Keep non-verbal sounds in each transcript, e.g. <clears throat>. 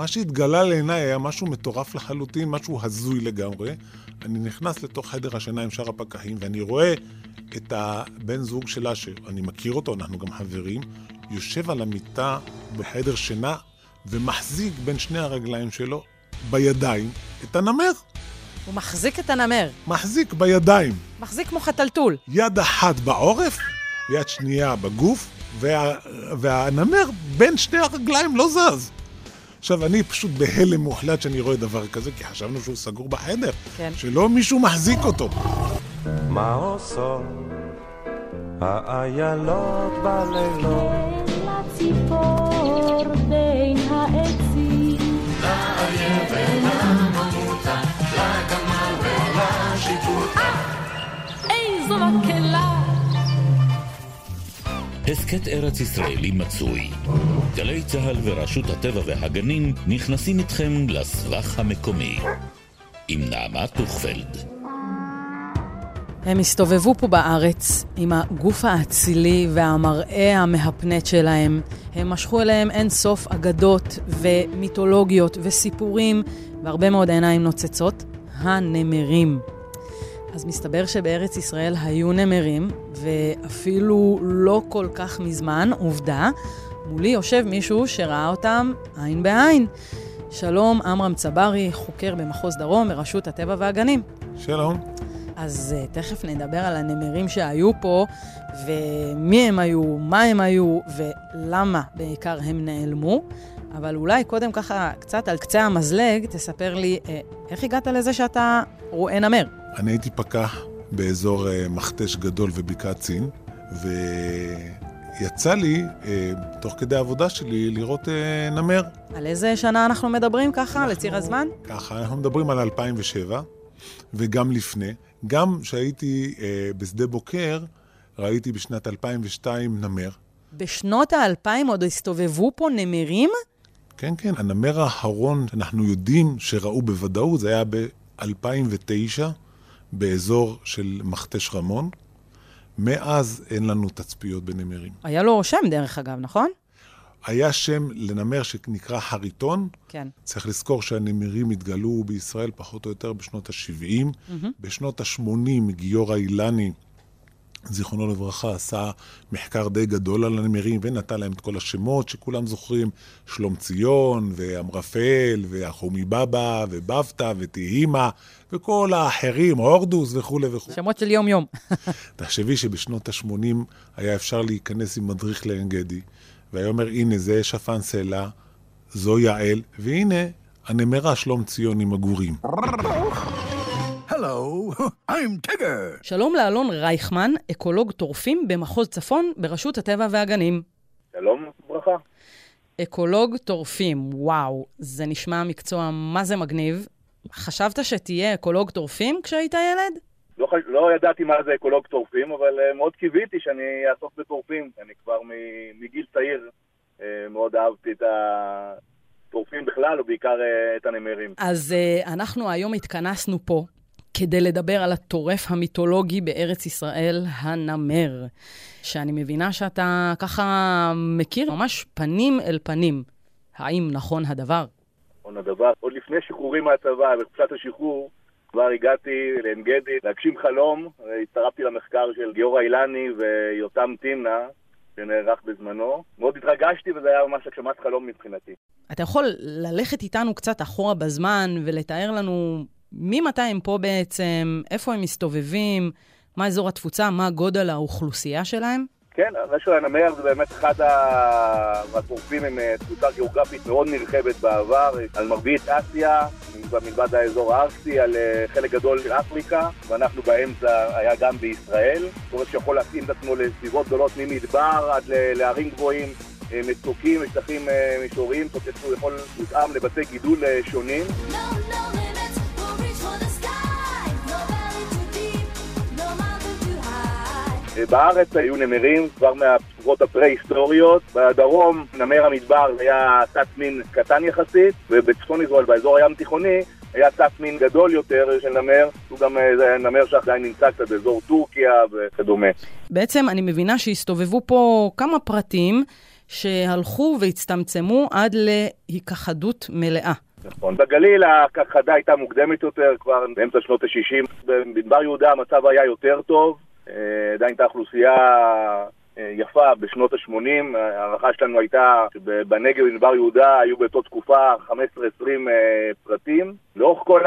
מה שהתגלה לעיניי היה משהו מטורף לחלוטין, משהו הזוי לגמרי. אני נכנס לתוך חדר השינה עם שאר הפקחים, ואני רואה את הבן זוג שלה, שאני מכיר אותו, אנחנו גם חברים, יושב על המיטה בחדר שינה ומחזיק בין שני הרגליים שלו בידיים את הנמר. הוא מחזיק את הנמר. מחזיק בידיים. מחזיק כמו חתלתול. יד אחת בעורף, ויד שנייה בגוף, וה, והנמר בין שני הרגליים לא זז. עכשיו, אני פשוט בהלם מוחלט שאני רואה דבר כזה, כי חשבנו שהוא סגור בחדר. כן. שלא מישהו מחזיק אותו. מה עושות האיילות בלילות? לציפור בין העצים. איזו מקהלה! הסכת ארץ ישראלי מצוי. גלי צה"ל ורשות הטבע והגנים נכנסים איתכם לסבך המקומי. עם נעמה טוכפלד. הם הסתובבו פה בארץ עם הגוף האצילי והמראה המהפנט שלהם. הם משכו אליהם אין סוף אגדות ומיתולוגיות וסיפורים והרבה מאוד עיניים נוצצות. הנמרים. אז מסתבר שבארץ ישראל היו נמרים, ואפילו לא כל כך מזמן, עובדה, מולי יושב מישהו שראה אותם עין בעין. שלום, עמרם צברי, חוקר במחוז דרום ברשות הטבע והגנים. שלום. אז uh, תכף נדבר על הנמרים שהיו פה, ומי הם היו, מה הם היו, ולמה בעיקר הם נעלמו. אבל אולי קודם ככה, קצת על קצה המזלג, תספר לי uh, איך הגעת לזה שאתה רואה נמר. אני הייתי פקח באזור uh, מכתש גדול ובקעת צין, ויצא לי, uh, תוך כדי העבודה שלי, לראות uh, נמר. על איזה שנה אנחנו מדברים ככה, אנחנו- לציר הזמן? ככה, אנחנו מדברים על 2007, וגם לפני. גם כשהייתי בשדה בוקר, ראיתי בשנת 2002 נמר. בשנות האלפיים עוד הסתובבו פה נמרים? כן, כן, הנמר האחרון שאנחנו יודעים שראו בוודאות, זה היה ב-2009, באזור של מכתש רמון. מאז אין לנו תצפיות בנמרים. היה לו שם, דרך אגב, נכון? היה שם לנמר שנקרא חריטון. כן. צריך לזכור שהנמרים התגלו בישראל פחות או יותר בשנות ה-70. בשנות ה-80 גיורא אילני, זיכרונו לברכה, עשה מחקר די גדול על הנמרים ונתן להם את כל השמות שכולם זוכרים, שלום ציון, ואמרפל, והחומי בבא, ובבתא, ותהימה, וכל האחרים, הורדוס וכולי וכולי. שמות של יום-יום. <laughs> תחשבי שבשנות ה-80 היה אפשר להיכנס עם מדריך לעין גדי, והיה אומר, הנה, זה שפן סלע, זו יעל, והנה, הנמרה שלום ציון עם הגורים. <laughs> Hello, <laughs> I'm Tigger. שלום לאלון רייכמן, אקולוג טורפים במחוז צפון ברשות הטבע והגנים. שלום, ברכה. אקולוג טורפים, וואו, זה נשמע מקצוע מה זה מגניב. חשבת שתהיה אקולוג טורפים כשהיית ילד? לא, ח- לא ידעתי מה זה אקולוג טורפים, אבל אה, מאוד קיוויתי שאני אעסוק בטורפים. אני כבר מ- מגיל צעיר אה, מאוד אהבתי את הטורפים בכלל, ובעיקר אה, את הנמרים. אז uh, אנחנו היום התכנסנו פה כדי לדבר על הטורף המיתולוגי בארץ ישראל, הנמר, שאני מבינה שאתה ככה מכיר ממש פנים אל פנים. האם נכון הדבר? עוד הדבר, עוד לפני שחרורי מהצבא, בחופשת השחרור, כבר הגעתי לעין גדי להגשים חלום, הצטרפתי למחקר של גיורא אילני ויותם תמנה, שנערך בזמנו. מאוד התרגשתי וזה היה ממש הגשמת חלום מבחינתי. אתה יכול ללכת איתנו קצת אחורה בזמן ולתאר לנו ממתי הם פה בעצם, איפה הם מסתובבים, מה אזור התפוצה, מה גודל האוכלוסייה שלהם? כן, רשו הנמר זה באמת אחד ה- הטורפים עם אה, תפוצה גיאוגרפית מאוד נרחבת בעבר, על מרבית אסיה, מלבד האזור הארקטי, על אה, חלק גדול של אפריקה, ואנחנו באמצע היה גם בישראל. זאת אומרת שיכול להתאים את עצמו לסביבות גדולות ממדבר עד להרים גבוהים, אה, מצוקים, שטחים אה, מישוריים, זאת אומרת הוא יכול מותאם לבתי גידול אה, שונים. No, בארץ היו נמרים כבר מהתקופות הפרה-היסטוריות, בדרום נמר המדבר היה תת מין קטן יחסית, ובצפון ישראל, באזור הים התיכוני, היה תת מין גדול יותר של נמר, הוא גם אה, נמר שעדיין נמצא קצת באזור טורקיה וכדומה. בעצם אני מבינה שהסתובבו פה כמה פרטים שהלכו והצטמצמו עד להיכחדות מלאה. נכון. בגליל ההכחדה הייתה מוקדמת יותר, כבר באמצע שנות ה-60. במדבר יהודה המצב היה יותר טוב, עדיין הייתה אוכלוסייה אה, יפה בשנות ה-80. ההערכה שלנו הייתה שבנגב ובמדבר יהודה היו באותה תקופה 15-20 אה, פרטים. לאורך כל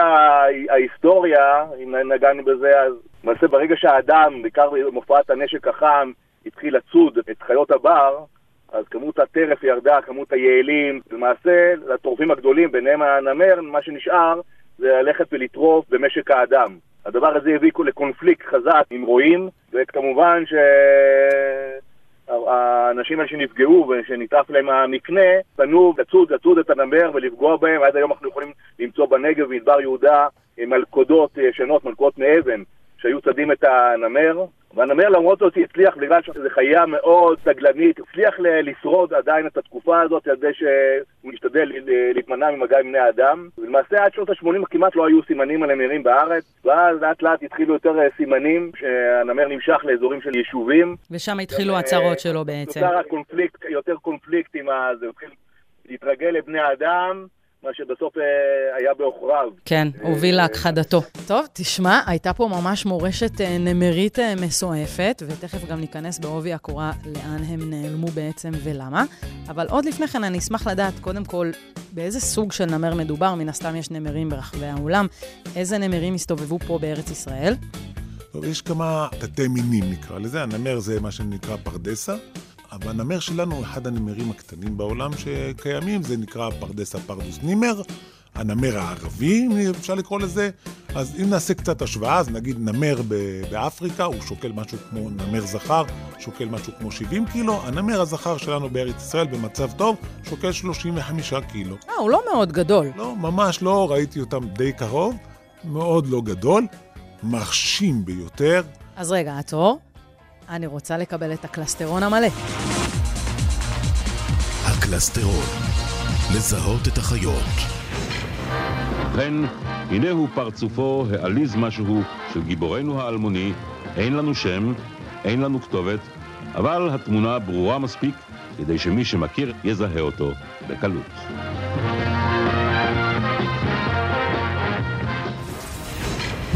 ההיסטוריה, אם נגענו בזה, אז למעשה ברגע שהאדם, בעיקר במופעת הנשק החם, התחיל לצוד את חיות הבר, אז כמות הטרף ירדה, כמות היעלים, למעשה לטורפים הגדולים, ביניהם הנמר, מה שנשאר זה ללכת ולטרוף במשק האדם. הדבר הזה הביא לקונפליקט חזק עם רועים, וכמובן שהאנשים האלה שנפגעו ושנטרף להם המקנה, פנו לצוד, לצוד את הנמר ולפגוע בהם. עד היום אנחנו יכולים למצוא בנגב ובמדבר יהודה מלכודות ישנות, מלכודות מאבן, שהיו צדים את הנמר. והנמר למרות זאת הצליח, בגלל שזו חיה מאוד סגלנית, הצליח לשרוד עדיין את התקופה הזאת על ידי שהוא השתדל להתמנע ממגע עם בני אדם. ולמעשה עד שנות ה-80 כמעט לא היו סימנים על הנמרים בארץ, ואז לאט לאט התחילו יותר אה, סימנים שהנמר נמשך לאזורים של יישובים. ושם התחילו אה, שלו בעצם. נוצר הקונפליקט, יותר קונפליקט עם ה... זה התחיל להתרגל לבני האדם, מה שבסוף אה, היה בעוכריו. כן, אה, הוביל להכחדתו. טוב, תשמע, הייתה פה ממש מורשת אה, נמרית אה, מסועפת, ותכף גם ניכנס בעובי הקורה לאן הם נעלמו בעצם ולמה. אבל עוד לפני כן אני אשמח לדעת, קודם כל, באיזה סוג של נמר מדובר, מן הסתם יש נמרים ברחבי העולם. איזה נמרים הסתובבו פה בארץ ישראל? טוב, יש כמה תתי מינים נקרא לזה, הנמר זה מה שנקרא פרדסה, אבל הנמר שלנו הוא אחד הנמרים הקטנים בעולם שקיימים, זה נקרא פרדסה פרדוס נימר, הנמר הערבי, אם אפשר לקרוא לזה. אז אם נעשה קצת השוואה, אז נגיד נמר באפריקה, הוא שוקל משהו כמו נמר זכר, שוקל משהו כמו 70 קילו, הנמר הזכר שלנו בארץ ישראל במצב טוב, שוקל 35 קילו. אה, הוא לא מאוד גדול. לא, ממש לא, ראיתי אותם די קרוב, מאוד לא גדול, מרשים ביותר. אז רגע, עצור. אני רוצה לקבל את הקלסטרון המלא. הקלסטרון. לזהות את החיות. ובכן, הנה הוא פרצופו העליז משהו של גיבורנו האלמוני, אין לנו שם, אין לנו כתובת, אבל התמונה ברורה מספיק כדי שמי שמכיר יזהה אותו בקלות.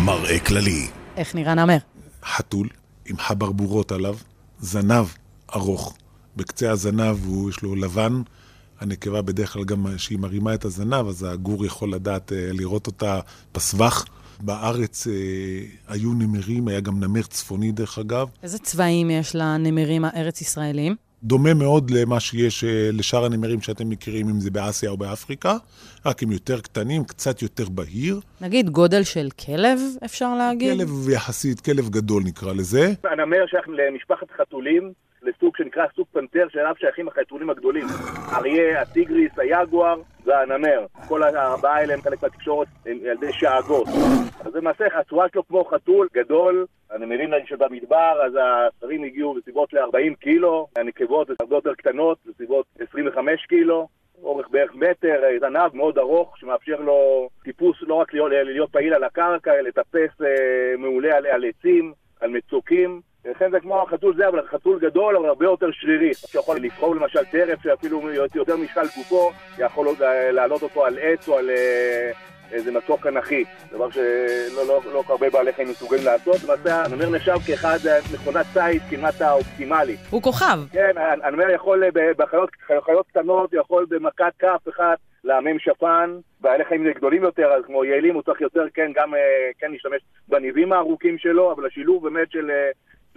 מראה כללי. איך נראה נמר? חתול עם חברבורות עליו, זנב ארוך. בקצה הזנב הוא, יש לו לבן. הנקבה בדרך כלל גם כשהיא מרימה את הזנב, אז הגור יכול לדעת אה, לראות אותה בסבך. בארץ אה, היו נמרים, היה גם נמר צפוני דרך אגב. איזה צבעים יש לנמרים הארץ-ישראלים? דומה מאוד למה שיש אה, לשאר הנמרים שאתם מכירים, אם זה באסיה או באפריקה, רק הם יותר קטנים, קצת יותר בהיר. נגיד גודל של כלב, אפשר להגיד? כלב יחסית, כלב גדול נקרא לזה. הנמר שייך למשפחת חתולים, לסוג שנקרא סוג פנתר, שאליו שייכים החתולים הגדולים. אריה, הטיגריס, היגואר והנמר. כל הארבעה האלה הם חלק מהתקשורת הם על ידי שאגות. אז למעשה הצורה שלו כמו חתול גדול. הנמרים שבמדבר, אז השרים הגיעו בסביבות ל-40 קילו, הנקבות הרבה יותר קטנות, בסביבות 25 קילו. אורך בערך מטר, זנב מאוד ארוך, שמאפשר לו טיפוס לא רק להיות, להיות פעיל על הקרקע, לטפס אה, מעולה על, על עצים, על מצוקים. לכן זה כמו החתול זה, אבל חתול גדול, אבל הרבה יותר שרירי. שיכול לבחור למשל טרף שאפילו יותר משקל גופו, יכול אה, להעלות אותו על עץ או על אה, איזה מצוק אנכי. דבר שלא לא, לא הרבה בעלי חיים מסוגלים לעשות. למעשה הנמר נחשב כאחד אה, מכונת ציד כמעט האופטימלי. הוא כוכב. כן, הנמר יכול בחיות חיות קטנות, יכול במכת כף אחת לעמם שפן. בעלי חיים גדולים יותר, אז כמו יעלים הוא צריך יותר, כן, גם כן להשתמש בניבים הארוכים שלו, אבל השילוב באמת של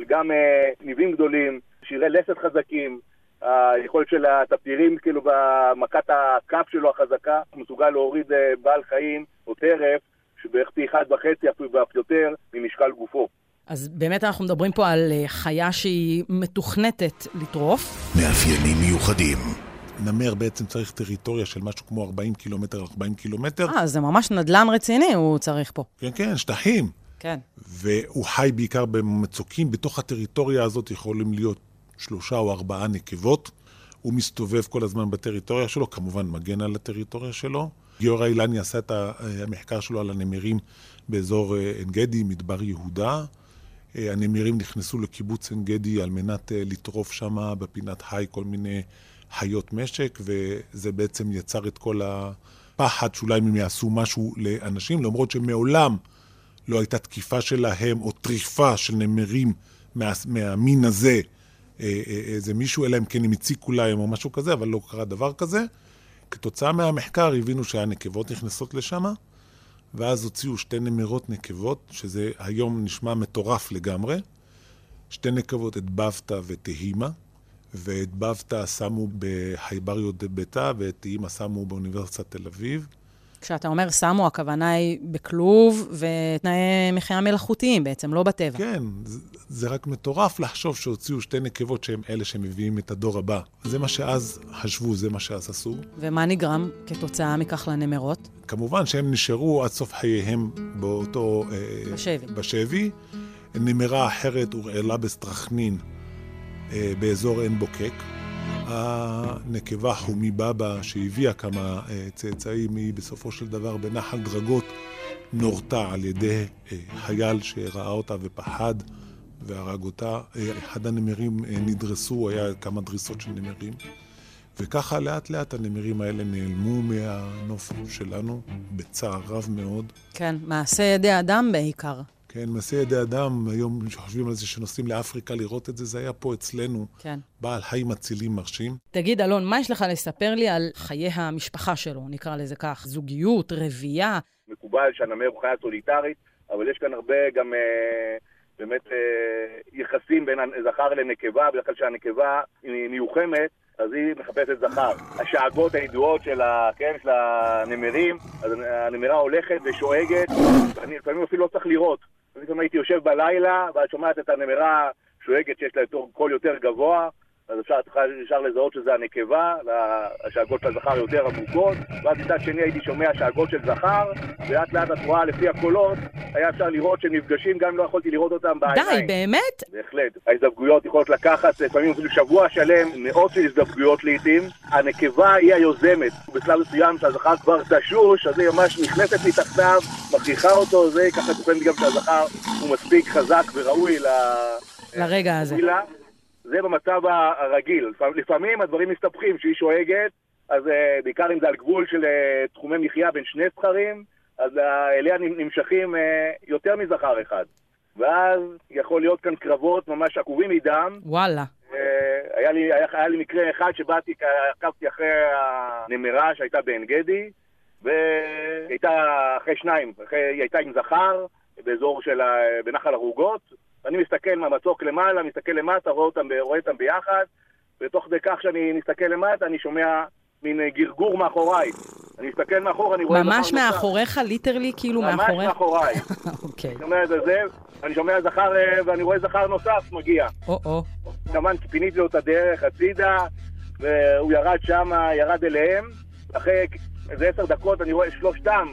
אה, של גם אה, ניבים גדולים, שירי לסת חזקים, היכולת של התפטירים, כאילו במכת הכף שלו החזקה, הוא מסוגל להוריד אה, בעל חיים או טרף, שבערך פי אחד וחצי, אפילו ואף יותר, ממשקל גופו. אז באמת אנחנו מדברים פה על אה, חיה שהיא מתוכנתת לטרוף. מאפיינים מיוחדים. נמר בעצם צריך טריטוריה של משהו כמו 40 קילומטר, 40 קילומטר. אה, זה ממש נדלן רציני הוא צריך פה. כן, כן, שטחים. כן. והוא חי בעיקר במצוקים. בתוך הטריטוריה הזאת יכולים להיות שלושה או ארבעה נקבות. הוא מסתובב כל הזמן בטריטוריה שלו, כמובן מגן על הטריטוריה שלו. גיורא אילני עשה את ה- המחקר שלו על הנמרים באזור אה, עין גדי, מדבר יהודה. אה, הנמרים נכנסו לקיבוץ עין גדי על מנת אה, לטרוף שם בפינת חי כל מיני חיות משק, וזה בעצם יצר את כל הפחד שאולי הם יעשו משהו לאנשים, למרות שמעולם לא הייתה תקיפה שלהם או טריפה של נמרים מה, מהמין הזה, אה, אה, איזה מישהו, אלא אם כן הם הציקו להם או משהו כזה, אבל לא קרה דבר כזה. כתוצאה מהמחקר הבינו שהנקבות נכנסות לשם, ואז הוציאו שתי נמרות נקבות, שזה היום נשמע מטורף לגמרי. שתי נקבות, את בבתא ותהימה, ואת בבתא שמו בחייבריו דה ביתא, ואת תהימה שמו באוניברסיטת תל אביב. כשאתה אומר שמו, הכוונה היא בכלוב ותנאי מחיה מלאכותיים בעצם, לא בטבע. כן, זה, זה רק מטורף לחשוב שהוציאו שתי נקבות שהם אלה שמביאים את הדור הבא. זה מה שאז חשבו, זה מה שאז עשו. ומה נגרם כתוצאה מכך לנמרות? כמובן שהם נשארו עד סוף חייהם באותו... אה, בשבי. בשבי. נמרה אחרת הורעלה בסטרכנין אה, באזור עין בוקק. הנקבה חומי בבא, שהביאה כמה אה, צאצאים, היא בסופו של דבר בנחל דרגות נורתה על ידי אה, חייל שראה אותה ופחד והרג אותה. אה, אחד הנמרים נדרסו, היה כמה דריסות של נמרים. וככה לאט לאט הנמרים האלה נעלמו מהנוף שלנו, בצער רב מאוד. כן, מעשה ידי אדם בעיקר. כן, מעשה ידי אדם, היום שחושבים על זה שנוסעים לאפריקה לראות את זה, זה היה פה אצלנו. כן. בעל חיים אצילים מרשים. תגיד, אלון, מה יש לך לספר לי על חיי המשפחה שלו, נקרא לזה כך? זוגיות, רבייה? מקובל שהנמר הוא חיה סוליטרית, אבל יש כאן הרבה גם אה, באמת אה, יחסים בין הזכר לנקבה, בדרך כלל כשהנקבה היא מיוחמת, אז היא מחפשת זכר. השאגות הידועות של, ה, כן, של הנמרים, אז הנמרה הולכת ושואגת, אני לפעמים אפילו לא צריך לראות. לפעמים הייתי יושב בלילה, ואת שומעת את הנמרה שואגת שיש לה קול יותר גבוה, אז אפשר, אפשר לזהות שזה הנקבה, השאגות של הזכר יותר עמוקות, ואז מצד שני הייתי שומע שאגות של זכר, ולאט לאט את רואה לפי הקולות, היה אפשר לראות שהם נפגשים גם אם לא יכולתי לראות אותם בעיניים. די, באמת? בהחלט. ההזדווגויות יכולות לקחת לפעמים אפילו שבוע שלם, מאות של הזדווגויות לעיתים. הנקבה היא היוזמת. בשלב מסוים שהזכר כבר תשוש, אז היא ממש נכנסת מתחתיו, מכריחה אותו, זה ככה תוכנית גם שהזכר הוא מספיק חזק וראוי ל... לרגע הזה. זה במצב הרגיל. לפעמים- הדברים מסתבכים, שהיא שואגת, אז אה, בעיקר אם זה על גבול של אה, תחומי מחיה בין שני זכרים, אז אה, אליה נמשכים יותר מזכר אחד. ואז יכול להיות כאן קרבות ממש עקובים מדם. וואלה. היה לי, היה, היה לי מקרה אחד שבאתי, עקבתי אחרי הנמרה שהייתה בעין גדי, והיא הייתה אחרי שניים, אחרי, היא הייתה עם זכר באזור של, בנחל ערוגות, ואני מסתכל מהמצוק למעלה, מסתכל למטה, רואה אותם, רואה אותם ביחד, ותוך כדי כך שאני מסתכל למטה, אני שומע מין אה, גרגור מאחוריי. אני מסתכל מאחור, אני רואה... ממש. מאחוריך, ליטרלי, כאילו ממש מאחוריך? מאחוריי. <laughs> אוקיי. אני שומע את זה, אני שומע זכר, אה, ואני רואה זכר נוסף מגיע. או-או. כמובן פיניתי לו את הדרך הצידה, והוא ירד שם, ירד אליהם. אחרי איזה עשר דקות אני רואה שלושתם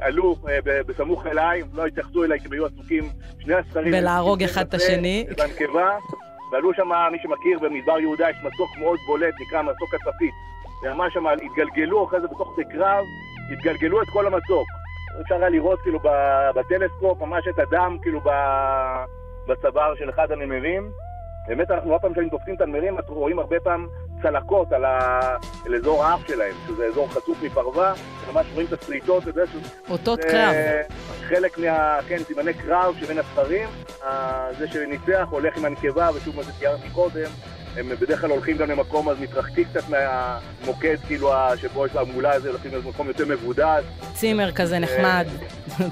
עלו אה, בסמוך אליי, לא התייחסו אליי כי הם היו עסוקים, שני הספרים. בלהרוג אחד את השני. בנקבה, ועלו שם, מי שמכיר, במדבר יהודה יש מסוק מאוד בולט, נקרא מסוק הצפית. ממש שם התגלגלו אחרי זה בתוך שדה קרב, התגלגלו את כל המצוק. אפשר היה לראות כאילו בטלסקופ ממש את הדם כאילו בצוואר של אחד הנמרים. באמת אנחנו הרבה פעמים כשאנחנו תופסים את הנמרים, אנחנו רואים הרבה פעם צלקות על, ה... על אזור האף שלהם, שזה אזור חשוף מפרווה, ממש רואים את השריטות, זה, אותות זה קרב. חלק מה... כן, סימני קרב שבין הספרים. זה שניצח הולך עם הנקבה, ושוב מה שתיארתי קודם, הם בדרך כלל הולכים גם למקום, אז מתרחקים קצת מהמוקד, כאילו, שבו יש המולה הזה, הולכים למקום יותר מבודד. צימר כזה נחמד,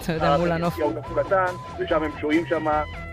אתה יודע, מול הנוף. הוא קטן, ושם הם שוהים שם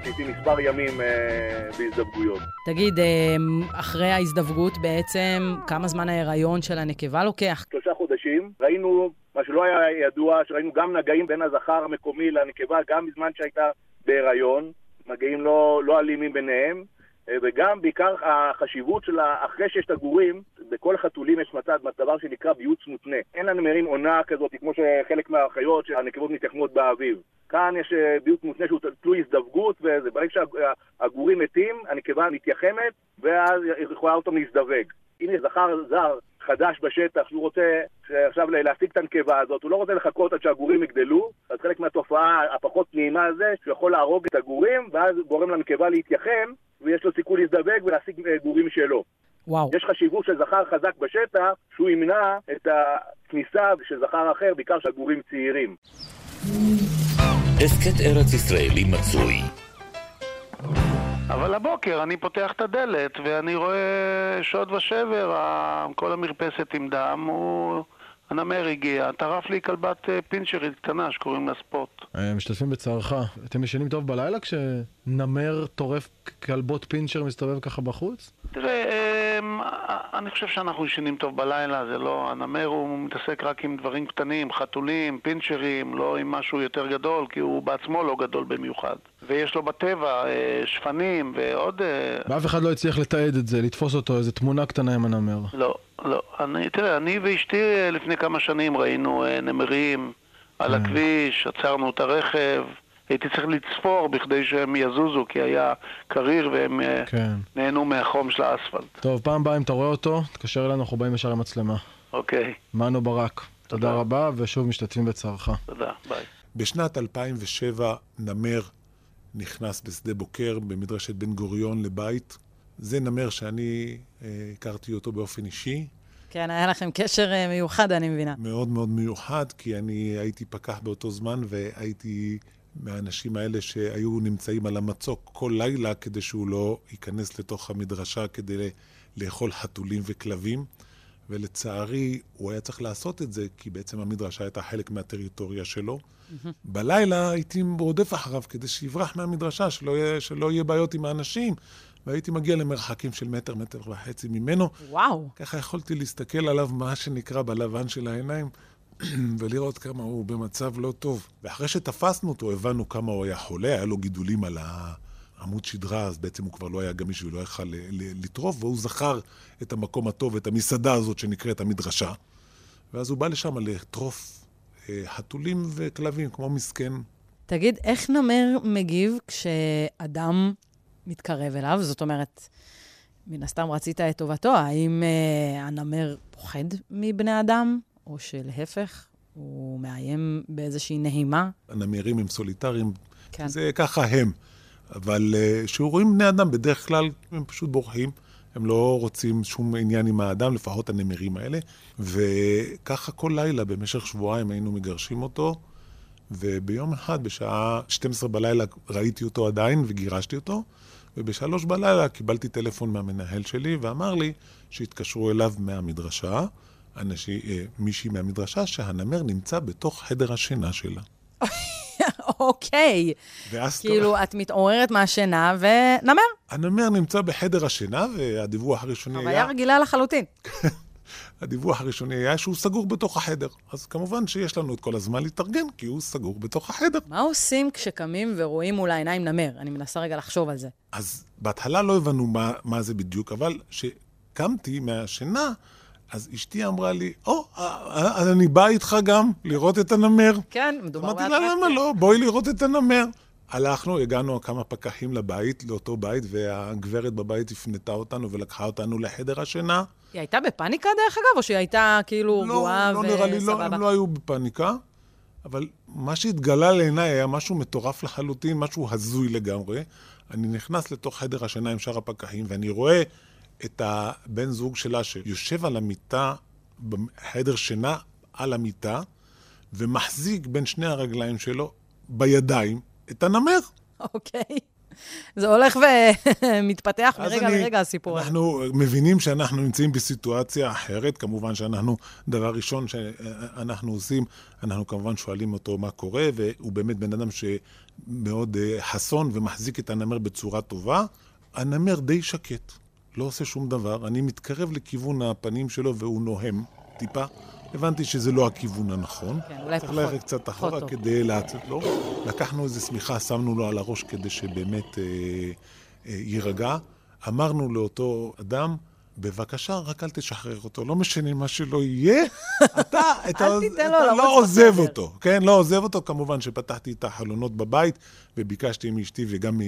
לעיתים מספר ימים אה, בהזדווגויות. תגיד, אה, אחרי ההזדווגות בעצם, כמה זמן ההיריון של הנקבה לוקח? שלושה חודשים, ראינו מה שלא היה ידוע, שראינו גם נגעים בין הזכר המקומי לנקבה, גם בזמן שהייתה בהיריון, מגעים לא, לא אלימים ביניהם, אה, וגם בעיקר החשיבות של אחרי שיש את הגורים, בכל החתולים יש מצד, דבר שנקרא ביוץ מותנה. אין לנמרים עונה כזאת, כמו שחלק מהחיות, שהנקבות מתייחמות באביב. כאן יש אה, ביוץ מותנה שהוא תלוי הזדווגות, וזה ברגע שהגורים מתים, הנקבה מתייחמת, ואז היא יכולה אותם להזדווג. אם יש זכר זר חדש בשטח שהוא רוצה עכשיו להשיג את הנקבה הזאת, הוא לא רוצה לחכות עד שהגורים יגדלו, אז חלק מהתופעה הפחות נעימה זה שהוא יכול להרוג את הגורים, ואז גורם לנקבה להתייחם, ויש לו סיכוי להזדווג ולהשיג אה, גורים שלו. וואו. יש חשיבות של זכר חזק בשטח, שהוא ימנע את הכניסה של זכר אחר, בעיקר של גורים צעירים. הסכת ארץ ישראלי מצוי. אבל הבוקר אני פותח את הדלת ואני רואה שוד ושבר, כל המרפסת עם דם, הוא... הנמר הגיע, טרף לי כלבת אה, פינצ'רית קטנה שקוראים לה ספוט. אה, משתתפים בצערך. אתם ישנים טוב בלילה כשנמר טורף כלבות פינצ'ר מסתובב ככה בחוץ? תראה, אמ, אני חושב שאנחנו ישנים טוב בלילה, זה לא... הנמר הוא מתעסק רק עם דברים קטנים, חתולים, פינצ'רים, לא עם משהו יותר גדול, כי הוא בעצמו לא גדול במיוחד. ויש לו בטבע אה, שפנים ועוד... אה, ואף אחד לא הצליח לתעד את זה, לתפוס אותו, איזה תמונה קטנה עם הנמר. לא, לא. אני, תראה, אני ואשתי אה, לפני כמה שנים ראינו נמרים על כן. הכביש, עצרנו את הרכב. הייתי צריך לצפור בכדי שהם יזוזו, כי היה קריר והם אה, כן. נהנו מהחום של האספלט. טוב, פעם הבאה אם אתה רואה אותו, תתקשר אלינו, אנחנו באים ישר למצלמה. אוקיי, מנו ברק, תודה רבה, ושוב משתתפים בצערך. תודה, ביי. בשנת 2007 נמר נכנס בשדה בוקר במדרשת בן גוריון לבית. זה נמר שאני אה, הכרתי אותו באופן אישי, כן, היה לכם קשר אה, מיוחד, אני מבינה. מאוד מאוד מיוחד, כי אני הייתי פקח באותו זמן והייתי מהאנשים האלה שהיו נמצאים על המצוק כל לילה כדי שהוא לא ייכנס לתוך המדרשה כדי לאכול חתולים וכלבים. ולצערי, הוא היה צריך לעשות את זה, כי בעצם המדרשה הייתה חלק מהטריטוריה שלו. בלילה הייתי רודף אחריו כדי שיברח מהמדרשה, שלא יהיה, שלא יהיה בעיות עם האנשים, והייתי מגיע למרחקים של מטר, מטר וחצי ממנו. וואו. ככה יכולתי להסתכל עליו, מה שנקרא, בלבן של העיניים, <clears throat> ולראות כמה הוא במצב לא טוב. ואחרי שתפסנו אותו, הבנו כמה הוא היה חולה, היה לו גידולים על העמוד שדרה, אז בעצם הוא כבר לא היה גמיש ולא יכל לטרוף, והוא זכר את המקום הטוב, את המסעדה הזאת שנקראת המדרשה. ואז הוא בא לשם לטרוף אה, חתולים וכלבים, כמו מסכן. תגיד, איך נמר מגיב כשאדם מתקרב אליו? זאת אומרת, מן הסתם רצית את טובתו, האם אה, הנמר פוחד מבני אדם, או שלהפך, הוא מאיים באיזושהי נהימה? הנמרים הם סוליטריים, כן. זה ככה הם. אבל אה, כשרואים בני אדם, בדרך כלל הם פשוט בורחים. הם לא רוצים שום עניין עם האדם, לפחות הנמרים האלה. וככה כל לילה, במשך שבועיים היינו מגרשים אותו, וביום אחד, בשעה 12 בלילה, ראיתי אותו עדיין וגירשתי אותו, ובשלוש בלילה קיבלתי טלפון מהמנהל שלי, ואמר לי שהתקשרו אליו מהמדרשה, אנשי, אה, מישהי מהמדרשה, שהנמר נמצא בתוך חדר השינה שלה. <laughs> אוקיי. ואז כאילו, את מתעוררת מהשינה ונמר. הנמר נמצא בחדר השינה, והדיווח הראשוני חוויה היה... רגילה לחלוטין. <laughs> הדיווח הראשוני היה שהוא סגור בתוך החדר. אז כמובן שיש לנו את כל הזמן להתארגן, כי הוא סגור בתוך החדר. מה עושים כשקמים ורואים מול העיניים נמר? אני מנסה רגע לחשוב על זה. אז בהתחלה לא הבנו מה, מה זה בדיוק, אבל כשקמתי מהשינה, אז אשתי אמרה לי, או, oh, אני באה איתך גם לראות את הנמר. כן, מדובר אמרתי לה, למה לא? בואי לראות את הנמר. הלכנו, הגענו כמה פקחים לבית, לאותו בית, והגברת בבית הפנתה אותנו ולקחה אותנו לחדר השינה. היא הייתה בפאניקה דרך אגב, או שהיא הייתה כאילו לא, רגועה לא וסבבה? נראה לי, לא, הם לא היו בפאניקה, אבל מה שהתגלה לעיניי היה משהו מטורף לחלוטין, משהו הזוי לגמרי. אני נכנס לתוך חדר השינה עם שאר הפקחים, ואני רואה את הבן זוג שלה שיושב על המיטה, בחדר שינה, על המיטה, ומחזיק בין שני הרגליים שלו, בידיים, את הנמר. אוקיי. זה הולך ומתפתח מרגע אני- לרגע הסיפור הזה. אנחנו מבינים שאנחנו נמצאים בסיטואציה אחרת. כמובן שאנחנו, דבר ראשון שאנחנו עושים, אנחנו כמובן שואלים אותו מה קורה, והוא באמת בן אדם שמאוד אה, חסון ומחזיק את הנמר בצורה טובה. הנמר די שקט, לא עושה שום דבר. אני מתקרב לכיוון הפנים שלו והוא נוהם טיפה. הבנתי שזה לא הכיוון הנכון. כן, אולי צריך פחות- ללכת קצת פחות אחורה טוב. כדי לעצת לו. לקחנו איזו שמיכה, שמנו לו על הראש כדי שבאמת אה, אה, יירגע. אמרנו לאותו אדם, בבקשה, רק אל תשחרר אותו. לא משנה מה שלא יהיה, <laughs> אתה, אתה, אל תיתן לו אתה לרוץ לא עוזב. אותו. כן, לא עוזב אותו. כמובן שפתחתי את החלונות בבית, וביקשתי מאשתי וגם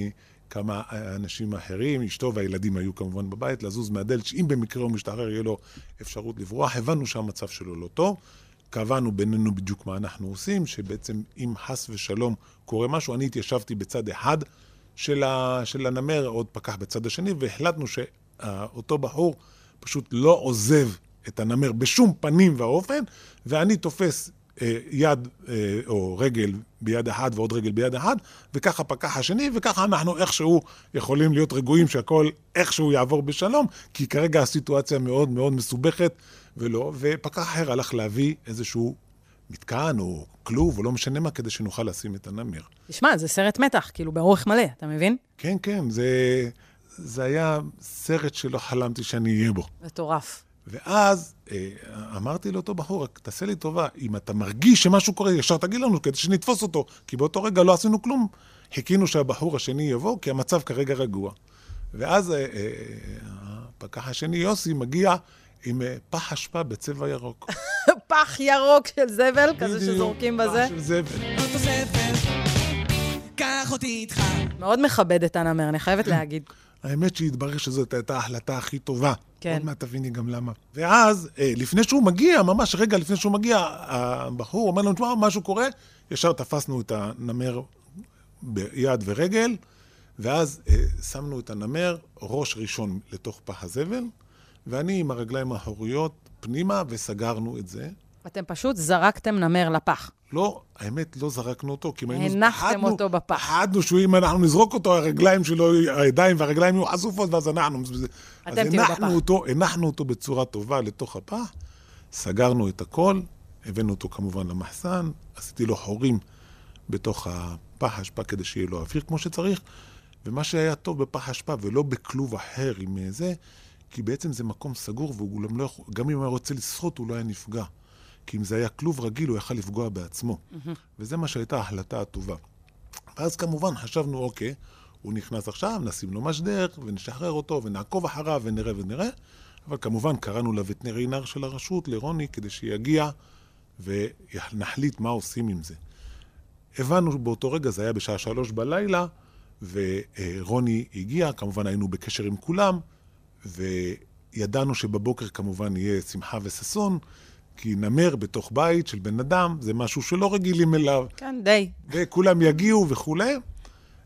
מכמה אנשים אחרים, אשתו והילדים היו כמובן בבית, לזוז מהדלת, שאם במקרה הוא משתחרר, יהיה לו אפשרות לברוח. הבנו שהמצב שלו לא טוב. קבענו בינינו בדיוק מה אנחנו עושים, שבעצם אם חס ושלום קורה משהו, אני התיישבתי בצד אחד של, ה, של הנמר, עוד פקח בצד השני, והחלטנו שאותו בחור פשוט לא עוזב את הנמר בשום פנים ואופן, ואני תופס יד אה, או רגל ביד אחת ועוד רגל ביד אחת, וככה פקח השני, וככה אנחנו איכשהו יכולים להיות רגועים שהכל איכשהו יעבור בשלום, כי כרגע הסיטואציה מאוד מאוד מסובכת, ולא, ופקח אחר הלך להביא איזשהו מתקן או כלוב, או לא משנה מה, כדי שנוכל לשים את הנמר. תשמע, זה סרט מתח, כאילו באורך מלא, אתה מבין? כן, כן, זה, זה היה סרט שלא חלמתי שאני אהיה בו. מטורף. ואז אה, אמרתי לאותו בחור, רק תעשה לי טובה, אם אתה מרגיש שמשהו קורה, ישר תגיד לנו כדי שנתפוס אותו, כי באותו רגע לא עשינו כלום. חיכינו שהבחור השני יבוא, כי המצב כרגע רגוע. ואז אה, אה, הפקח השני, יוסי, מגיע עם פח אשפה בצבע ירוק. <laughs> פח ירוק של זבל, כזה שזורקים פח בזה. של זבל. קח אותי איתך. מאוד מכבד את הנמר, אני חייבת להגיד. האמת שהתברר שזאת הייתה ההחלטה הכי טובה. כן. עוד מעט תביני גם למה. ואז, אה, לפני שהוא מגיע, ממש רגע לפני שהוא מגיע, הבחור אומר לנו, תשמע, משהו קורה, ישר תפסנו את הנמר ביד ורגל, ואז אה, שמנו את הנמר ראש ראשון לתוך פח הזבל, ואני עם הרגליים האחוריות פנימה, וסגרנו את זה. אתם פשוט זרקתם נמר לפח. לא, האמת, לא זרקנו אותו, כי אם היינו... הנחתם פחדנו- אותו בפח. פחדנו שאם אנחנו נזרוק אותו, הרגליים שלו, הידיים והרגליים יהיו חשופות, ואז אנחנו... אז תהיו הנחנו בפח. אותו, הנחנו אותו בצורה טובה לתוך הפח, סגרנו את הכל, הבאנו אותו כמובן למחסן, עשיתי לו חורים בתוך הפח האשפה כדי שיהיה לו אוויר כמו שצריך, ומה שהיה טוב בפח האשפה ולא בכלוב אחר עם זה, כי בעצם זה מקום סגור, והוא גם לא יכול, גם אם הוא היה רוצה לשחות, הוא לא היה נפגע. כי אם זה היה כלוב רגיל, הוא יכל לפגוע בעצמו. וזה מה שהייתה ההחלטה הטובה. ואז כמובן חשבנו, אוקיי, הוא נכנס עכשיו, נשים לו משדר, ונשחרר אותו, ונעקוב אחריו, ונראה ונראה. אבל כמובן קראנו לווטרינר של הרשות, לרוני, כדי שיגיע ונחליט מה עושים עם זה. הבנו באותו רגע, זה היה בשעה שלוש בלילה, ורוני הגיע, כמובן היינו בקשר עם כולם, וידענו שבבוקר כמובן יהיה שמחה וששון, כי נמר בתוך בית של בן אדם זה משהו שלא רגילים אליו. כן, די. וכולם יגיעו וכולי,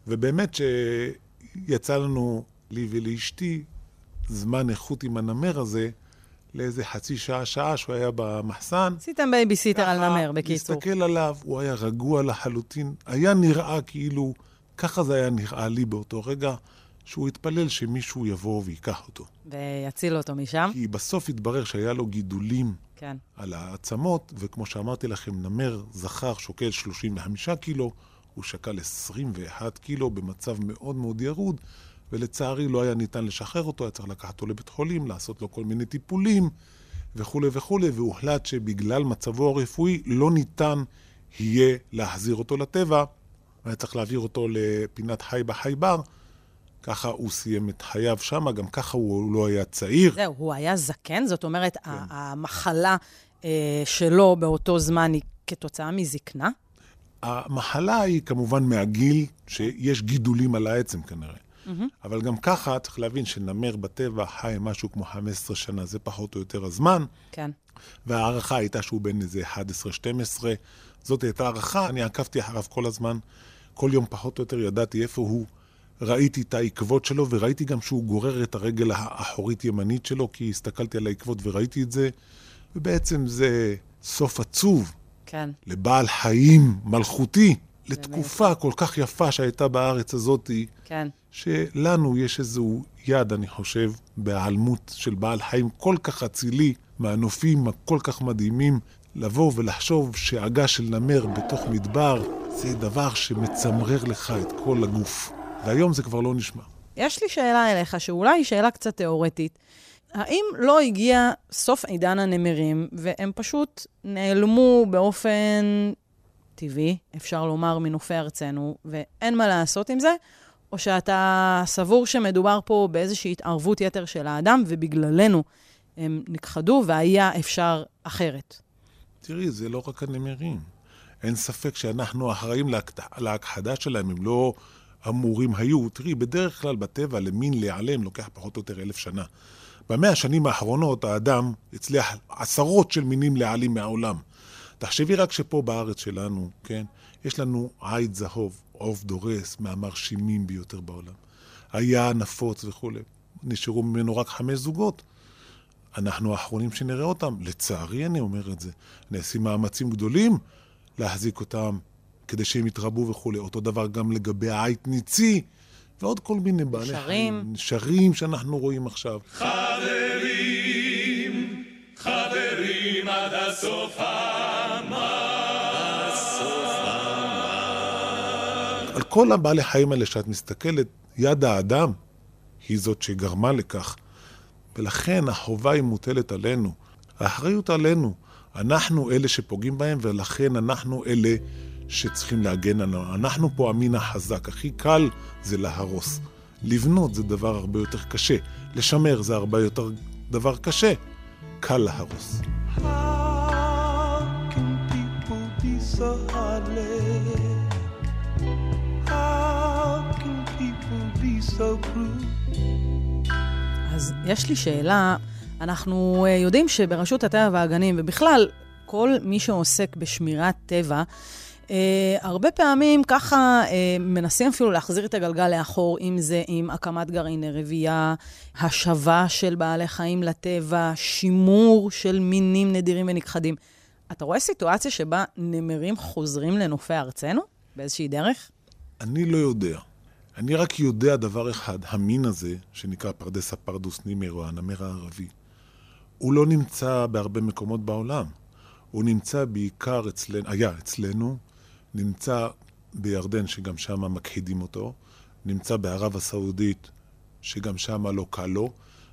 ובאמת שיצא לנו, לי ולאשתי, זמן איכות עם הנמר הזה, לאיזה חצי שעה, שעה שהוא היה במחסן. עשיתם בייביסיטר על נמר, בקיצור. להסתכל עליו, הוא היה רגוע לחלוטין. היה נראה כאילו, ככה זה היה נראה לי באותו רגע, שהוא התפלל שמישהו יבוא וייקח אותו. ויצילו אותו משם. כי בסוף התברר שהיה לו גידולים כן. על העצמות, וכמו שאמרתי לכם, נמר זכר שוקל 35 קילו, הוא שקל 21 קילו במצב מאוד מאוד ירוד, ולצערי לא היה ניתן לשחרר אותו, היה צריך לקחת אותו לבית חולים, לעשות לו כל מיני טיפולים וכולי וכולי, והוחלט שבגלל מצבו הרפואי לא ניתן יהיה להחזיר אותו לטבע, היה צריך להעביר אותו לפינת חי בחי בר. ככה הוא סיים את חייו שם, גם ככה הוא לא היה צעיר. זהו, הוא היה זקן, זאת אומרת, ה- המחלה אה, שלו באותו זמן היא כתוצאה מזקנה? המחלה היא כמובן מהגיל, שיש גידולים על העצם כנראה. אבל גם ככה צריך להבין שנמר בטבע חי משהו כמו 15 שנה, זה פחות או יותר הזמן, כן. וההערכה הייתה שהוא בן איזה 11-12. זאת הייתה הערכה, אני עקבתי אחריו כל הזמן. כל יום פחות או יותר ידעתי איפה הוא. ראיתי את העקבות שלו, וראיתי גם שהוא גורר את הרגל האחורית-ימנית שלו, כי הסתכלתי על העקבות וראיתי את זה, ובעצם זה סוף עצוב כן. לבעל חיים מלכותי, לתקופה כל כך יפה שהייתה בארץ הזאת, כן. שלנו יש איזו יד, אני חושב, בהיעלמות של בעל חיים כל כך אצילי, מהנופים הכל כך מדהימים, לבוא ולחשוב שעגה של נמר בתוך מדבר, זה דבר שמצמרר לך את כל הגוף. והיום זה כבר לא נשמע. יש לי שאלה אליך, שאולי היא שאלה קצת תיאורטית. האם לא הגיע סוף עידן הנמרים, והם פשוט נעלמו באופן טבעי, אפשר לומר, מנופי ארצנו, ואין מה לעשות עם זה? או שאתה סבור שמדובר פה באיזושהי התערבות יתר של האדם, ובגללנו הם נכחדו והיה אפשר אחרת? תראי, זה לא רק הנמרים. אין ספק שאנחנו אחראים להכחדה שלהם, הם לא אמורים היו. תראי, בדרך כלל בטבע למין להיעלם לוקח פחות או יותר אלף שנה. במאה השנים האחרונות האדם הצליח עשרות של מינים להעלים מהעולם. תחשבי רק שפה בארץ שלנו, כן, יש לנו עיד זהוב, עוף דורס, מהמרשימים ביותר בעולם. היה נפוץ וכולי. נשארו ממנו רק חמש זוגות. אנחנו האחרונים שנראה אותם. לצערי אני אומר את זה. נעשים מאמצים גדולים להחזיק אותם כדי שהם יתרבו וכולי. אותו דבר גם לגבי העית ניצי, ועוד כל מיני בעלי. חיים. נשרים שאנחנו רואים עכשיו. חברים, חברים עד הסוף על כל הבעלי חיים האלה שאת מסתכלת, יד האדם היא זאת שגרמה לכך. ולכן החובה היא מוטלת עלינו. האחריות עלינו. אנחנו אלה שפוגעים בהם, ולכן אנחנו אלה שצריכים להגן עלינו. אנחנו פה המין החזק. הכי קל זה להרוס. לבנות זה דבר הרבה יותר קשה. לשמר זה הרבה יותר דבר קשה. קל להרוס. How can people be so heartless? How can people be so cruel? אז יש לי שאלה, אנחנו אה, יודעים שברשות הטבע והגנים, ובכלל, כל מי שעוסק בשמירת טבע, אה, הרבה פעמים ככה אה, מנסים אפילו להחזיר את הגלגל לאחור, אם זה עם הקמת גרעיני רבייה, השבה של בעלי חיים לטבע, שימור של מינים נדירים ונכחדים. אתה רואה סיטואציה שבה נמרים חוזרים לנופי ארצנו באיזושהי דרך? אני לא יודע. אני רק יודע דבר אחד, המין הזה, שנקרא פרדס הפרדוס נימר או הנמר הערבי, הוא לא נמצא בהרבה מקומות בעולם. הוא נמצא בעיקר אצלנו, היה אצלנו, נמצא בירדן, שגם שם מכחידים אותו, נמצא בערב הסעודית, שגם שם לא קל לו,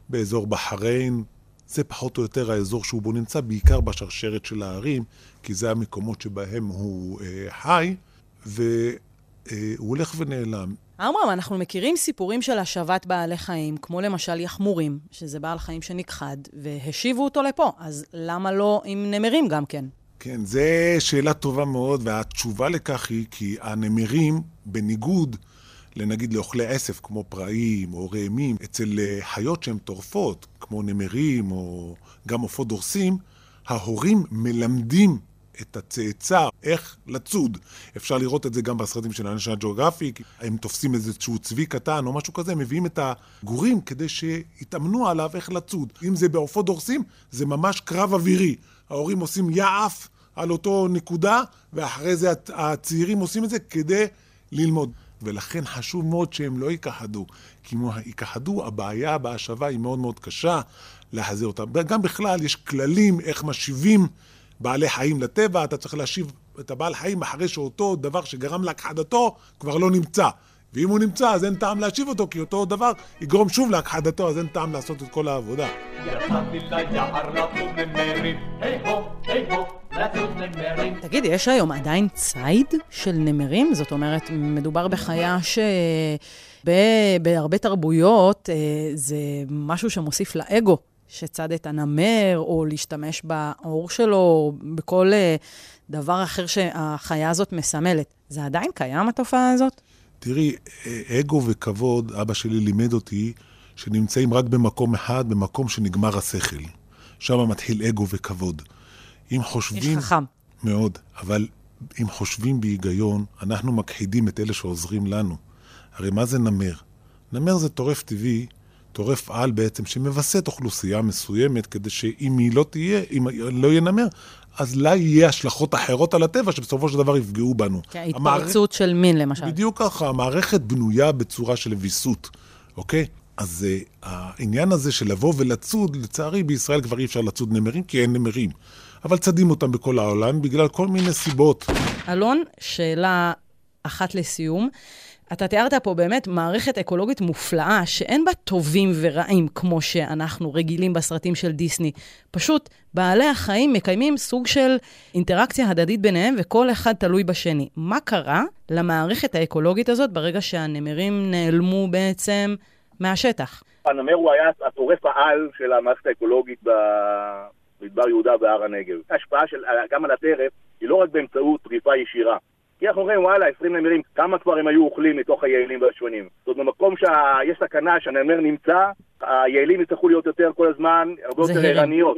באזור בחריין, זה פחות או יותר האזור שהוא בו נמצא, בעיקר בשרשרת של ההרים, כי זה המקומות שבהם הוא אה, חי, והוא הולך ונעלם. עמרם, אנחנו מכירים סיפורים של השבת בעלי חיים, כמו למשל יחמורים, שזה בעל חיים שנכחד, והשיבו אותו לפה, אז למה לא עם נמרים גם כן? כן, זו שאלה טובה מאוד, והתשובה לכך היא כי הנמרים, בניגוד לנגיד לאוכלי עשב כמו פראים או ראמים, אצל אה, חיות שהן טורפות, כמו נמרים או גם עופות דורסים, ההורים מלמדים את הצאצא איך לצוד. אפשר לראות את זה גם בסרטים של אנשי ג'אוגרפיק, הם תופסים איזשהו צבי קטן או משהו כזה, מביאים את הגורים כדי שיתאמנו עליו איך לצוד. אם זה בעופות דורסים, זה ממש קרב אווירי. ההורים עושים יעף על אותו נקודה, ואחרי זה הצ- הצעירים עושים את זה כדי ללמוד. ולכן חשוב מאוד שהם לא ייכחדו. כי אם ייכחדו, הבעיה בהשבה היא מאוד מאוד קשה להחזיר אותם. גם בכלל, יש כללים איך משיבים בעלי חיים לטבע, אתה צריך להשיב את הבעל חיים אחרי שאותו דבר שגרם להכחדתו כבר לא נמצא. ואם הוא נמצא, אז אין טעם להשיב אותו, כי אותו דבר יגרום שוב להכחדתו, אז אין טעם לעשות את כל העבודה. תגיד, יש היום עדיין ציד של נמרים? זאת אומרת, מדובר בחיה ש... בהרבה תרבויות אה, זה משהו שמוסיף לאגו, שצד את הנמר, או להשתמש בעור שלו, או בכל אה, דבר אחר שהחיה הזאת מסמלת. זה עדיין קיים, התופעה הזאת? תראי, אגו וכבוד, אבא שלי לימד אותי שנמצאים רק במקום אחד, במקום שנגמר השכל. שם מתחיל אגו וכבוד. אם חושבים... איש חכם. מאוד, אבל אם חושבים בהיגיון, אנחנו מכחידים את אלה שעוזרים לנו. הרי מה זה נמר? נמר זה טורף טבעי, טורף על בעצם, שמווסת אוכלוסייה מסוימת, כדי שאם היא לא תהיה, אם לא יהיה נמר, אז לה יהיה השלכות אחרות על הטבע, שבסופו של דבר יפגעו בנו. כן, התפרצות של מין, למשל. בדיוק ככה, המערכת בנויה בצורה של ויסות, אוקיי? אז uh, העניין הזה של לבוא ולצוד, לצערי בישראל כבר אי אפשר לצוד נמרים, כי אין נמרים. אבל צדים אותם בכל העולם בגלל כל מיני סיבות. אלון, שאלה אחת לסיום. אתה תיארת פה באמת מערכת אקולוגית מופלאה, שאין בה טובים ורעים כמו שאנחנו רגילים בסרטים של דיסני. פשוט בעלי החיים מקיימים סוג של אינטראקציה הדדית ביניהם, וכל אחד תלוי בשני. מה קרה למערכת האקולוגית הזאת ברגע שהנמרים נעלמו בעצם מהשטח? הנמר הוא היה הטורף העל של המערכת האקולוגית במדבר יהודה והר הנגב. ההשפעה של, גם על הטרף היא לא רק באמצעות טריפה ישירה. כי אנחנו אומרים, וואלה, 20 נמרים, כמה כבר הם היו אוכלים מתוך היעילים והשונים? זאת אומרת, במקום שיש סכנה שהנמר נמצא, היעילים יצטרכו להיות יותר כל הזמן, הרבה יותר. ערניות.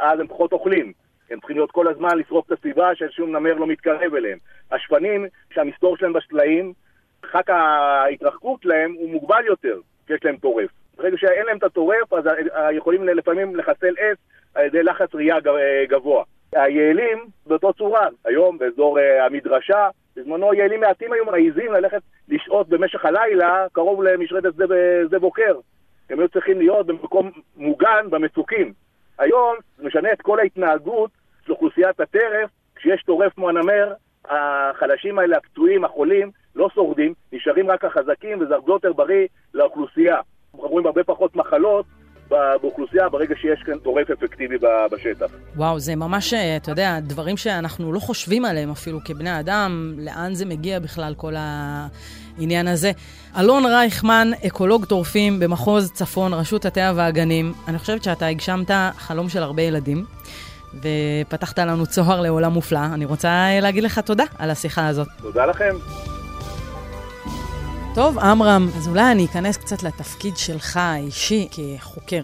אז הם פחות אוכלים. הם צריכים להיות כל הזמן לשרוף את הסביבה ששום נמר לא מתקרב אליהם. השפנים, שהמסתור שלהם בשלעים, מרחק ההתרחקות שלהם הוא מוגבל יותר, כי יש להם טורף. ברגע שאין להם את הטורף, אז יכולים לפעמים לחסל עץ על ידי לחץ ראייה אה, גבוה. היעלים באותו צורה, היום באזור אה, המדרשה, בזמנו יעלים מעטים היו מעיזים ללכת לשהות במשך הלילה קרוב למשרדת שדה בוקר. הם היו צריכים להיות במקום מוגן במצוקים. היום זה משנה את כל ההתנהגות של אוכלוסיית הטרף, כשיש טורף כמו הנמר, החלשים האלה, הפצועים, החולים, לא שורדים, נשארים רק החזקים, וזה הרבה יותר בריא לאוכלוסייה. באוכלוסייה ברגע שיש כאן טורף אפקטיבי בשטח. וואו, זה ממש, אה, אתה יודע, דברים שאנחנו לא חושבים עליהם אפילו כבני אדם, לאן זה מגיע בכלל, כל העניין הזה. אלון רייכמן, אקולוג טורפים במחוז צפון, רשות הטבע והגנים. אני חושבת שאתה הגשמת חלום של הרבה ילדים, ופתחת לנו צוהר לעולם מופלא. אני רוצה אה, להגיד לך תודה על השיחה הזאת. תודה לכם. טוב, עמרם, אז אולי אני אכנס קצת לתפקיד שלך האישי כחוקר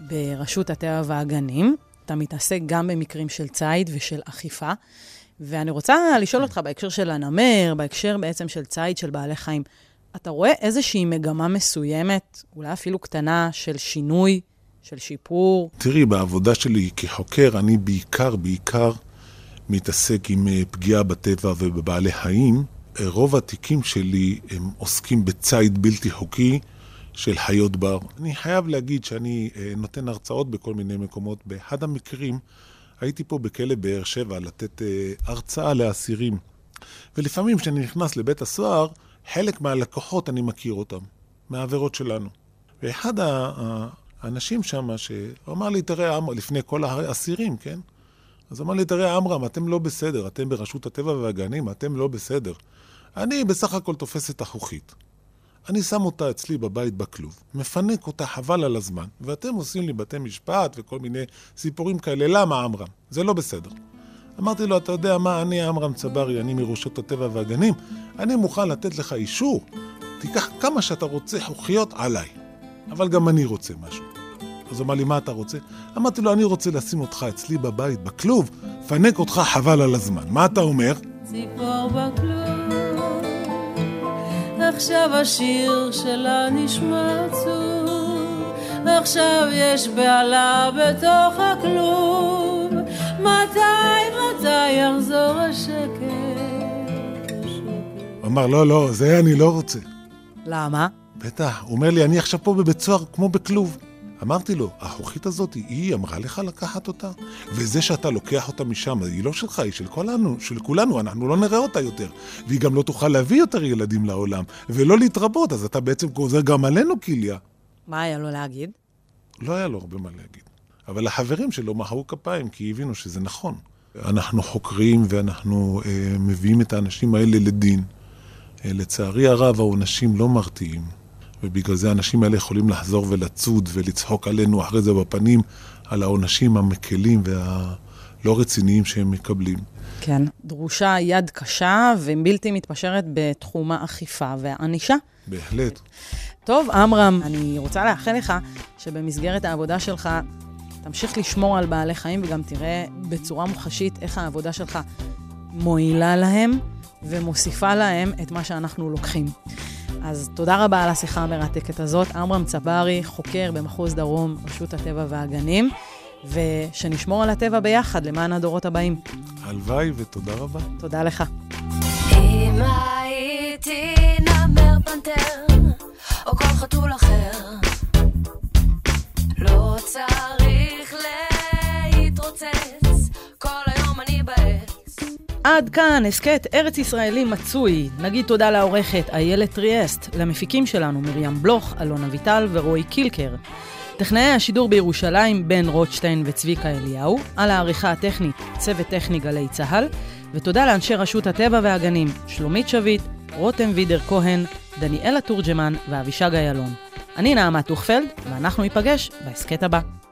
ברשות הטבע והגנים. אתה מתעסק גם במקרים של ציד ושל אכיפה, ואני רוצה לשאול אותך בהקשר של הנמר, בהקשר בעצם של ציד של בעלי חיים. אתה רואה איזושהי מגמה מסוימת, אולי אפילו קטנה, של שינוי, של שיפור? תראי, בעבודה שלי כחוקר, אני בעיקר, בעיקר מתעסק עם אה, פגיעה בטבע ובבעלי חיים. רוב התיקים שלי הם עוסקים בציד בלתי חוקי של חיות בר. אני חייב להגיד שאני אה, נותן הרצאות בכל מיני מקומות. באחד המקרים הייתי פה בכלא באר שבע לתת אה, הרצאה לאסירים. ולפעמים כשאני נכנס לבית הסוהר, חלק מהלקוחות אני מכיר אותם, מהעבירות שלנו. ואחד האנשים שם, שהוא אמר לי, תראה, עמרם, לפני כל האסירים, כן? אז אמר לי, תראה, עמרם, אתם לא בסדר, אתם ברשות הטבע והגנים, אתם לא בסדר. אני בסך הכל תופס את החוכית. אני שם אותה אצלי בבית בכלוב, מפנק אותה חבל על הזמן, ואתם עושים לי בתי משפט וכל מיני סיפורים כאלה. למה, עמרם? זה לא בסדר. אמרתי לו, אתה יודע מה, אני עמרם צברי, אני מרשות הטבע והגנים, אני מוכן לתת לך אישור, תיקח כמה שאתה רוצה חוכיות עליי, אבל גם אני רוצה משהו. אז הוא אמר לי, מה אתה רוצה? אמרתי לו, אני רוצה לשים אותך אצלי בבית, בכלוב, פנק אותך חבל על הזמן. מה אתה אומר? ציפור בכלוב, עכשיו השיר שלה נשמע עצוב, עכשיו יש בעלה בתוך הכלוב, מתי מתי יחזור השקט? הוא אמר, לא, לא, זה אני לא רוצה. למה? בטח, הוא אומר לי, אני עכשיו פה בבית סוהר כמו בכלוב. אמרתי לו, החוכית הזאת, היא אמרה לך לקחת אותה? וזה שאתה לוקח אותה משם, היא לא שלך, היא של כולנו, של כולנו, אנחנו לא נראה אותה יותר. והיא גם לא תוכל להביא יותר ילדים לעולם, ולא להתרבות, אז אתה בעצם גוזר גם עלינו כליה. מה היה לו להגיד? לא היה לו הרבה מה להגיד. אבל החברים שלו מחאו כפיים, כי הבינו שזה נכון. אנחנו חוקרים ואנחנו אה, מביאים את האנשים האלה לדין. אה, לצערי הרב, העונשים לא מרתיעים, ובגלל זה האנשים האלה יכולים לחזור ולצוד ולצחוק עלינו אחרי זה בפנים על העונשים המקלים והלא רציניים שהם מקבלים. כן. דרושה יד קשה ובלתי מתפשרת בתחום האכיפה והענישה. בהחלט. טוב, עמרם, אני רוצה לאחל לך שבמסגרת העבודה שלך תמשיך לשמור על בעלי חיים וגם תראה בצורה מוחשית איך העבודה שלך מועילה להם ומוסיפה להם את מה שאנחנו לוקחים. אז תודה רבה על השיחה המרתקת הזאת. עמרם צברי, חוקר במחוז דרום, רשות הטבע והגנים, ושנשמור על הטבע ביחד למען הדורות הבאים. הלוואי ותודה רבה. תודה לך. אם הייתי נמר פנתר, או כל חתול אחר, עד כאן הסכת ארץ ישראלי מצוי. נגיד תודה לעורכת איילת טריאסט, למפיקים שלנו מרים בלוך, אלון אביטל ורועי קילקר. טכנאי השידור בירושלים בן רוטשטיין וצביקה אליהו, על העריכה הטכנית צוות טכני גלי צה"ל, ותודה לאנשי רשות הטבע והגנים שלומית שביט, רותם וידר כהן, דניאלה תורג'מן ואבישג איילון. אני נעמה טוכפלד, ואנחנו ניפגש בהסכת הבא.